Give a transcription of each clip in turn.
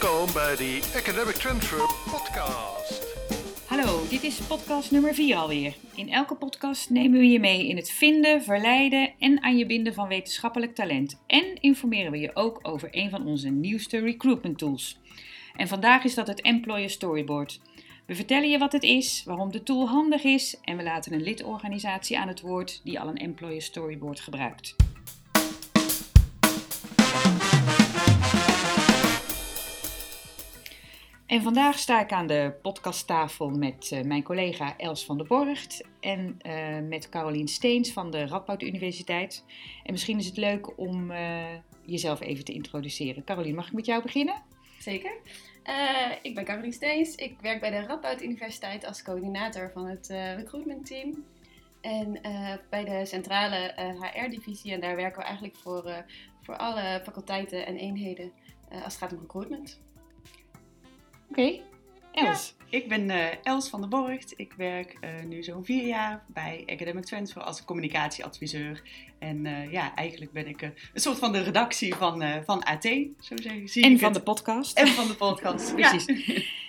Welkom bij de Academic Transfer Podcast. Hallo, dit is podcast nummer 4 alweer. In elke podcast nemen we je mee in het vinden, verleiden en aan je binden van wetenschappelijk talent. En informeren we je ook over een van onze nieuwste recruitment tools. En vandaag is dat het Employer Storyboard. We vertellen je wat het is, waarom de tool handig is en we laten een lidorganisatie aan het woord die al een Employer Storyboard gebruikt. En vandaag sta ik aan de podcasttafel met uh, mijn collega Els van der Borgt en uh, met Carolien Steens van de Radboud Universiteit. En misschien is het leuk om uh, jezelf even te introduceren. Carolien, mag ik met jou beginnen? Zeker. ik ben Carolien Steens. Ik werk bij de Radboud Universiteit als coördinator van het recruitment team. En bij de centrale HR-divisie. En daar werken we eigenlijk voor, voor alle faculteiten en eenheden als het gaat om recruitment. Oké, okay. Els. Ja, ik ben uh, Els van der Borgt. Ik werk uh, nu zo'n vier jaar bij Academic Transfer als communicatieadviseur. En uh, ja, eigenlijk ben ik een soort van de redactie van, van AT, zo zeggen. Zie en van het. de podcast. En van de podcast, precies.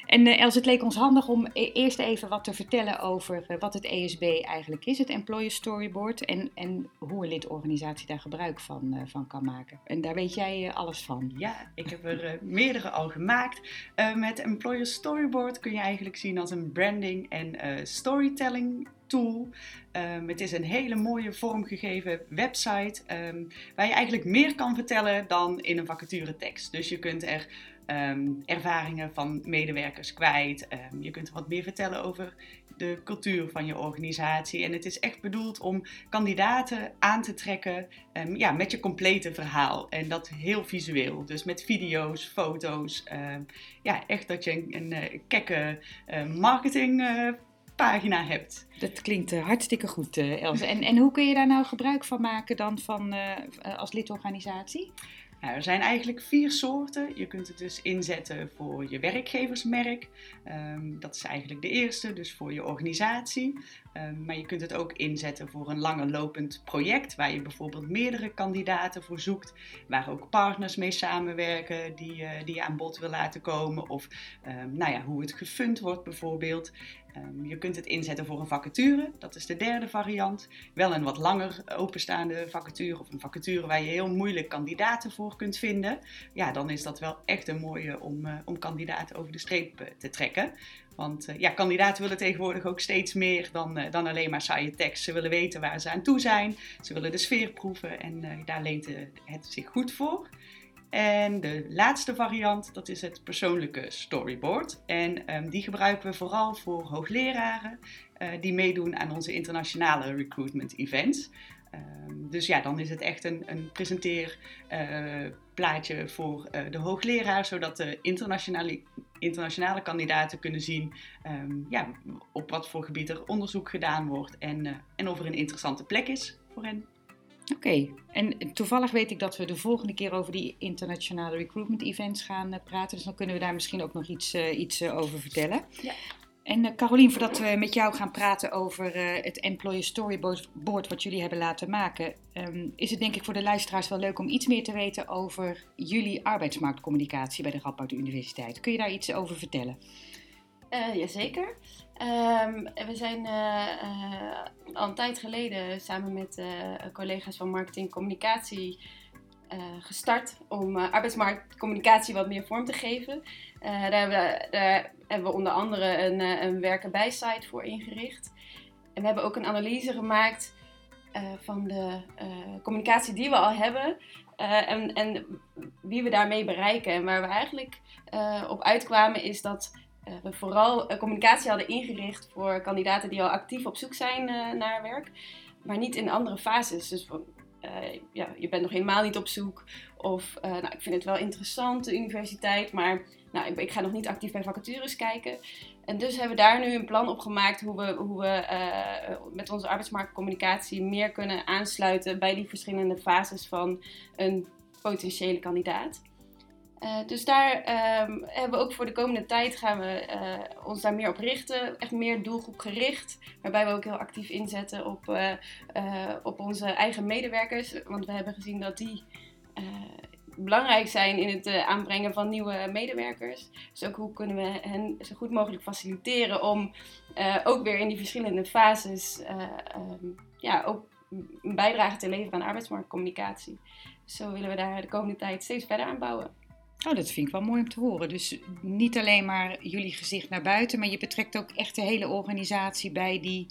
En Els, het leek ons handig om e eerst even wat te vertellen over wat het ESB eigenlijk is, het Employer Storyboard, en, en hoe een lidorganisatie daar gebruik van, van kan maken. En daar weet jij alles van. Ja, ik heb er meerdere al gemaakt. met Employer Storyboard kun je eigenlijk zien als een branding en storytelling tool. Um, het is een hele mooie vormgegeven website um, waar je eigenlijk meer kan vertellen dan in een vacature tekst. Dus je kunt er um, ervaringen van medewerkers kwijt. je kunt wat meer vertellen over de cultuur van je organisatie. En het is echt bedoeld om kandidaten aan te trekken um, ja, met je complete verhaal. En dat heel visueel. Dus met video's, foto's. Ja, echt dat je een, een, uh, kekke uh, marketing. Uh, pagina hebt. Dat klinkt uh, hartstikke goed, uh. En, en hoe kun je daar nou gebruik van maken dan van, als lidorganisatie? Nou, er zijn eigenlijk vier soorten. Je kunt het dus inzetten voor je werkgeversmerk. Um, dat is eigenlijk de eerste, dus voor je organisatie. Um, maar je kunt het ook inzetten voor een langer lopend project, waar je bijvoorbeeld meerdere kandidaten voor zoekt, waar ook partners mee samenwerken die, uh, die je aan bod wil laten komen. Of um, nou ja, hoe het gefund wordt bijvoorbeeld. Um, je kunt het inzetten voor een vacature, dat is de derde variant. Wel een wat langer openstaande vacature of een vacature waar je heel moeilijk kandidaten voor kunt vinden. Ja, dan is dat wel echt een mooie om, uh, om kandidaten over de streep uh, te trekken. Want uh, ja, kandidaten willen tegenwoordig ook steeds meer dan, dan alleen maar saaie tekst. Ze willen weten waar ze aan toe zijn, ze willen de sfeer proeven en daar leent het zich goed voor. En de laatste variant, dat is het persoonlijke storyboard. En um, die gebruiken we vooral voor hoogleraren uh, die meedoen aan onze internationale recruitment events. Um, dus ja, dan is het echt een, een presenteerplaatje uh, voor uh, de hoogleraar, zodat de internationale, internationale kandidaten kunnen zien um, ja, op wat voor gebied er onderzoek gedaan wordt en, en of er een interessante plek is voor hen. Oké, okay. en toevallig weet ik dat we de volgende keer over die internationale recruitment events gaan uh, praten. Dus dan kunnen we daar misschien ook nog iets, uh, iets uh, over vertellen. Ja. En Carolien, voordat we met jou gaan praten over het Employer Storyboard wat jullie hebben laten maken, um, is het denk ik voor de luisteraars wel leuk om iets meer te weten over jullie arbeidsmarktcommunicatie bij de Radboud Universiteit. Kun je daar iets over vertellen? Uh, jazeker. Um, we zijn uh, uh, al een tijd geleden samen met collega's van marketing communicatie gestart om arbeidsmarktcommunicatie wat meer vorm te geven. daar, hebben we, hebben onder andere een, een werken bij site voor ingericht. En we hebben ook een analyse gemaakt van de communicatie die we al hebben en, en wie we daarmee bereiken. En waar we eigenlijk op uitkwamen is dat we vooral uh, communicatie hadden ingericht voor kandidaten die al actief op zoek zijn uh, naar werk, maar niet in andere fases. Dus ja, je bent nog helemaal niet op zoek. Of nou, ik vind het wel interessant, de universiteit, maar nou, ik, ik, ga nog niet actief bij vacatures kijken. En dus hebben we daar nu een plan op gemaakt hoe we, hoe we met onze arbeidsmarktcommunicatie meer kunnen aansluiten bij die verschillende fases van een potentiële kandidaat. Uh, dus daar um, hebben we ook voor de komende tijd gaan we uh, ons daar meer op richten. Echt meer doelgroepgericht. Waarbij we ook heel actief inzetten op, uh, op onze eigen medewerkers. Want we hebben gezien dat die belangrijk zijn in het eh, aanbrengen van nieuwe medewerkers. Dus ook hoe kunnen we hen zo goed mogelijk faciliteren om eh, ook weer in die verschillende fases eh, ehm, ja, ook een bijdrage te leveren aan arbeidsmarktcommunicatie. Zo willen we daar de komende tijd steeds verder aan bouwen. Oh, dat vind ik wel mooi om te horen. Dus niet alleen maar jullie gezicht naar buiten, maar je betrekt ook echt de hele organisatie bij die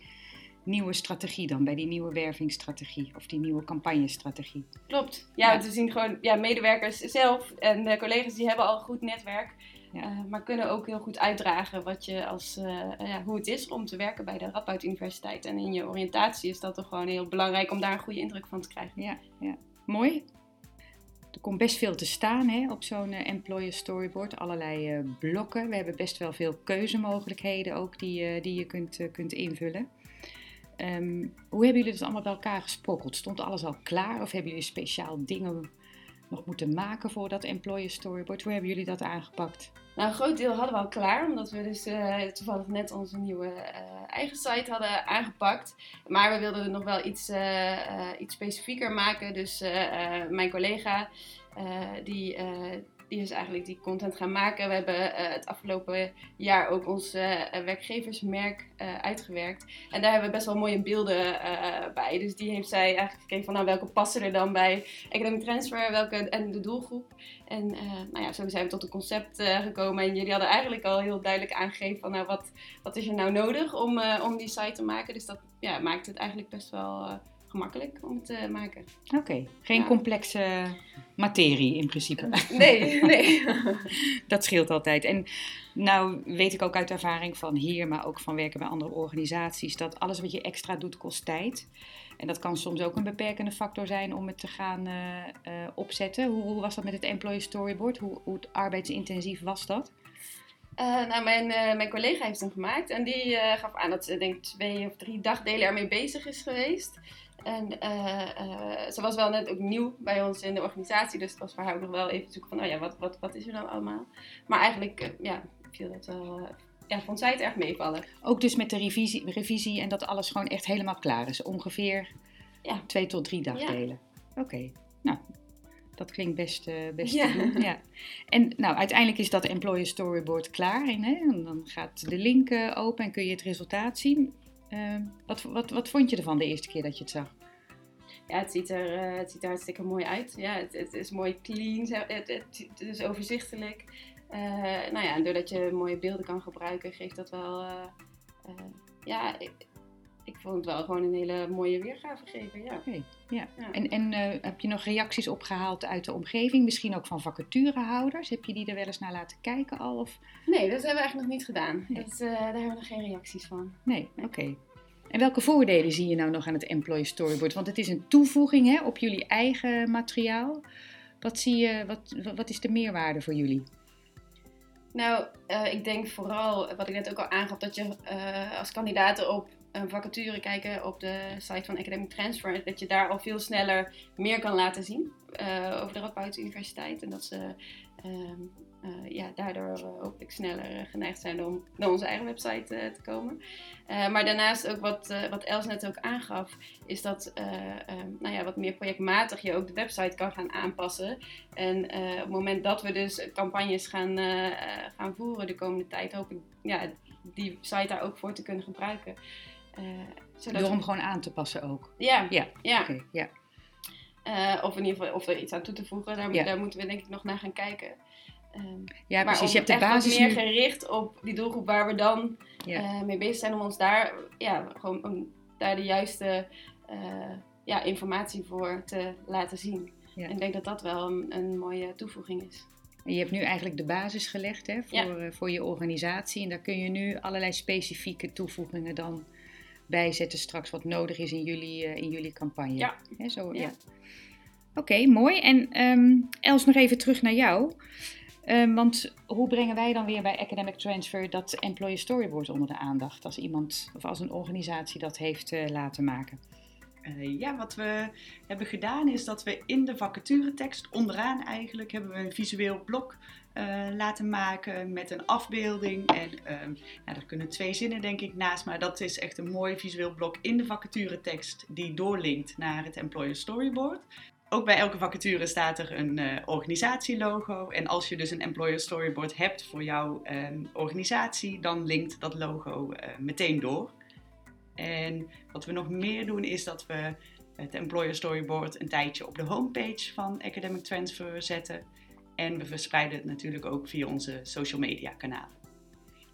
nieuwe strategie dan, bij die nieuwe wervingsstrategie of die nieuwe campagnestrategie. Klopt. Ja, we zien gewoon ja, medewerkers zelf en de collega's die hebben al een goed netwerk. Ja. eh, maar kunnen ook heel goed uitdragen wat je als, eh, ja, hoe het is om te werken bij de Radboud Universiteit. En in je oriëntatie is dat toch gewoon heel belangrijk om daar een goede indruk van te krijgen. Ja, ja. mooi. Er komt best veel te staan hè, op zo'n eh, employer storyboard. Allerlei eh, blokken. We hebben best wel veel keuzemogelijkheden ook die, eh, die je kunt, kunt invullen. Ehm, hoe hebben jullie dat allemaal bij elkaar gesprokkeld? Stond alles al klaar of hebben jullie speciaal dingen nog moeten maken voor dat employer storyboard? Hoe hebben jullie dat aangepakt? Nou, een groot deel hadden we al klaar, omdat we dus eh, toevallig net onze nieuwe eh, eigen site hadden aangepakt. Maar we wilden het nog wel iets, eh, iets specifieker maken. Dus mijn collega, die, die is eigenlijk die content gaan maken. We hebben eh, het afgelopen jaar ook ons eh, werkgeversmerk eh, uitgewerkt. En daar hebben we best wel mooie beelden bij. Dus die heeft zij eigenlijk gekeken van nou, welke passen er dan bij Academic Transfer welke, en de doelgroep. En nou ja, zo zijn we tot een concept gekomen. En jullie hadden eigenlijk al heel duidelijk aangegeven van nou, wat, wat is er nou nodig om, om die site te maken. Dus dat ja, maakt het eigenlijk best wel gemakkelijk om het te maken. Oké, geen Ja. complexe materie in principe. Nee, nee. Dat scheelt altijd. En nou weet ik ook uit ervaring van hier, maar ook van werken bij andere organisaties, dat alles wat je extra doet kost tijd. En dat kan soms ook een beperkende factor zijn om het te gaan eh, eh, opzetten. Hoe, hoe was dat met het Employee Storyboard? Hoe, hoe arbeidsintensief was dat? Eh, nou, mijn, mijn collega heeft hem gemaakt en die gaf aan dat ze denk ik twee of drie dagdelen ermee bezig is geweest. En eh, eh, ze was wel net ook nieuw bij ons in de organisatie, dus het was voor haar ook nog wel even zoeken van, oh ja, wat, wat, wat is er nou allemaal? Maar eigenlijk, eh, ja, viel dat wel, ja, vond zij het erg meevallen. Ook dus met de revisie, revisie en dat alles gewoon echt helemaal klaar is. Ongeveer Ja. twee tot drie dagdelen. Oké, nou, dat klinkt best, best Ja. te doen. Ja. En nou, uiteindelijk is dat Employer Storyboard klaar. En, hè, en dan gaat de link open en kun je het resultaat zien. Eh, wat, wat, wat vond je ervan de eerste keer dat je het zag? Ja, het ziet er, eh, het ziet er hartstikke mooi uit. Ja, het, het is mooi clean, het, het, is overzichtelijk. Eh, nou ja, en doordat je mooie beelden kan gebruiken, geeft dat wel... eh, ja, ik, vond het wel gewoon een hele mooie weergave geven, ja. Ja. Ja. En, en eh, heb je nog reacties opgehaald uit de omgeving? Misschien ook van vacaturehouders? Heb je die er wel eens naar laten kijken al? Of... Nee, dat hebben we eigenlijk nog niet gedaan. Nee. Dat, eh, daar hebben we nog geen reacties van. Nee, oké. En welke voordelen zie je nou nog aan het Employee Storyboard? Want het is een toevoeging hè, op jullie eigen materiaal. Wat, zie je, wat, wat is de meerwaarde voor jullie? Nou, eh, ik denk vooral, wat ik net ook al aangaf, dat je als kandidaten op een vacature kijken op de site van Academic Transfer, dat je daar al veel sneller meer kan laten zien eh, over de Radboud Universiteit. En dat ze ehm, eh, ja, daardoor eh, hopelijk sneller geneigd zijn om naar onze eigen website te komen. Maar daarnaast ook wat, wat Els net ook aangaf, is dat eh, ehm, nou ja, wat meer projectmatig je ook de website kan gaan aanpassen. En op het moment dat we dus campagnes gaan, gaan voeren de komende tijd, hoop ik ja, die site daar ook voor te kunnen gebruiken. Eh, zodat Door hem gewoon aan te passen ook. ja, Ja, ja. Ja. Eh, of in ieder geval of er iets aan toe te voegen, daar, Ja. daar moeten we denk ik nog naar gaan kijken. Ehm, ja maar precies. Je hebt de basis meer nu. gericht op die doelgroep waar we dan Ja. eh, mee bezig zijn om ons daar, ja, gewoon om daar de juiste ja, informatie voor te laten zien. Ja. En ik denk dat dat wel een, een mooie toevoeging is. En je hebt nu eigenlijk de basis gelegd hè, voor, voor je organisatie. En daar kun je nu allerlei specifieke toevoegingen dan bijzetten straks wat nodig is in jullie, eh, in jullie campagne. Ja. Zo, ja. Ja. Oké, mooi. En ehm, Els, nog even terug naar jou. Ehm, want hoe brengen wij dan weer bij Academic Transfer dat Employee Storyboard onder de aandacht? Als iemand of als een organisatie dat heeft eh, laten maken. Eh, ja, wat we hebben gedaan is dat we in de vacaturetekst onderaan eigenlijk hebben we een visueel blok eh, laten maken met een afbeelding. En ehm nou, er kunnen twee zinnen denk ik naast, maar dat is echt een mooi visueel blok in de vacaturetekst die doorlinkt naar het Employer Storyboard. ook bij elke vacature staat er een uh, organisatielogo. En als je dus een employer storyboard hebt voor jouw ehm, organisatie, dan linkt dat logo meteen door. En wat we nog meer doen is dat we het employer storyboard een tijdje op de homepage van Academic Transfer zetten. En we verspreiden het natuurlijk ook via onze social media kanalen.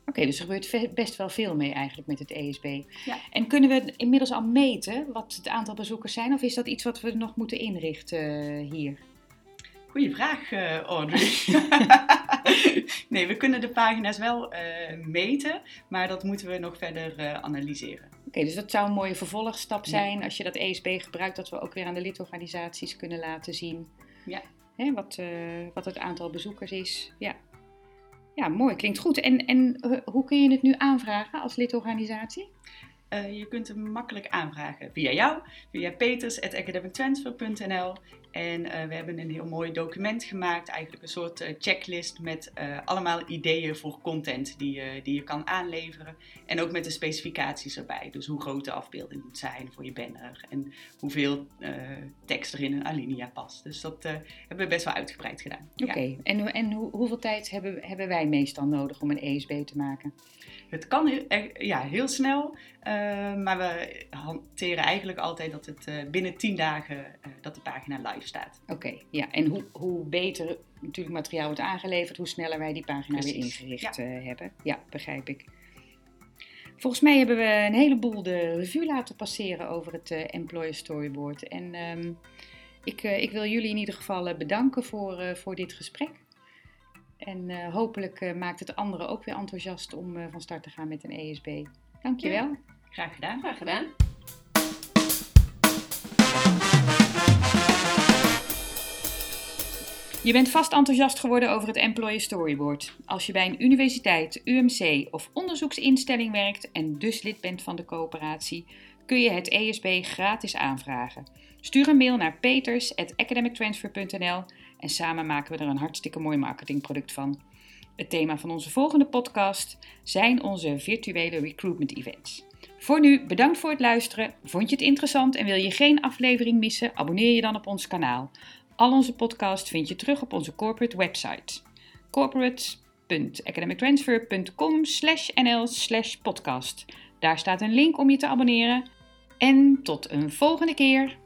Oké, dus er gebeurt best wel veel mee eigenlijk met het ESB. Ja. En kunnen we inmiddels al meten wat het aantal bezoekers zijn? Of is dat iets wat we nog moeten inrichten eh, hier? Goeie vraag, uh, Audrey. nee, we kunnen de pagina's wel uh, meten, maar dat moeten we nog verder analyseren. Oké, dus dat zou een mooie vervolgstap zijn als je dat ESB gebruikt, dat we ook weer aan de lidorganisaties kunnen laten zien ja. hè, wat, wat het aantal bezoekers is. Ja, ja, mooi, klinkt goed. En, en eh, hoe kun je het nu aanvragen als lidorganisatie? Je kunt hem makkelijk aanvragen via jou, via peters.academictransfer.nl. En uh, we hebben een heel mooi document gemaakt, eigenlijk een soort uh, checklist met allemaal ideeën voor content die, die je kan aanleveren. En ook met de specificaties erbij. Dus hoe groot de afbeelding moet zijn voor je banner en hoeveel tekst er in een alinea past. Dus dat hebben we best wel uitgebreid gedaan. Oké, en, en hoeveel tijd hebben, hebben wij meestal nodig om een ESB te maken? Het kan ja, heel snel, maar we hanteren eigenlijk altijd dat het binnen 10 dagen dat de pagina live staat. Oké, ja. En hoe, hoe beter natuurlijk materiaal wordt aangeleverd, hoe sneller wij die pagina Precies. weer ingericht ja. hebben. Ja, begrijp ik. Volgens mij hebben we een heleboel de revue laten passeren over het Employer Storyboard. En um, ik, ik wil jullie in ieder geval bedanken voor, voor dit gesprek. En uh, hopelijk uh, maakt het anderen ook weer enthousiast om uh, van start te gaan met een ESB. Dankjewel. Ja. Graag gedaan. Graag gedaan. Je bent vast enthousiast geworden over het Employer Storyboard. Als je bij een universiteit, UMC of onderzoeksinstelling werkt en dus lid bent van de coöperatie, kun je het ESB gratis aanvragen. Stuur een mail naar peters.academictransfer.nl en samen maken we er een hartstikke mooi marketingproduct van. Het thema van onze volgende podcast zijn onze virtuele recruitment events. Voor nu bedankt voor het luisteren. Vond je het interessant en wil je geen aflevering missen? Abonneer je dan op ons kanaal. Al onze podcasts vind je terug op onze corporate website. corporate.academictransfer.com nl podcast. Daar staat een link om je te abonneren. En tot een volgende keer.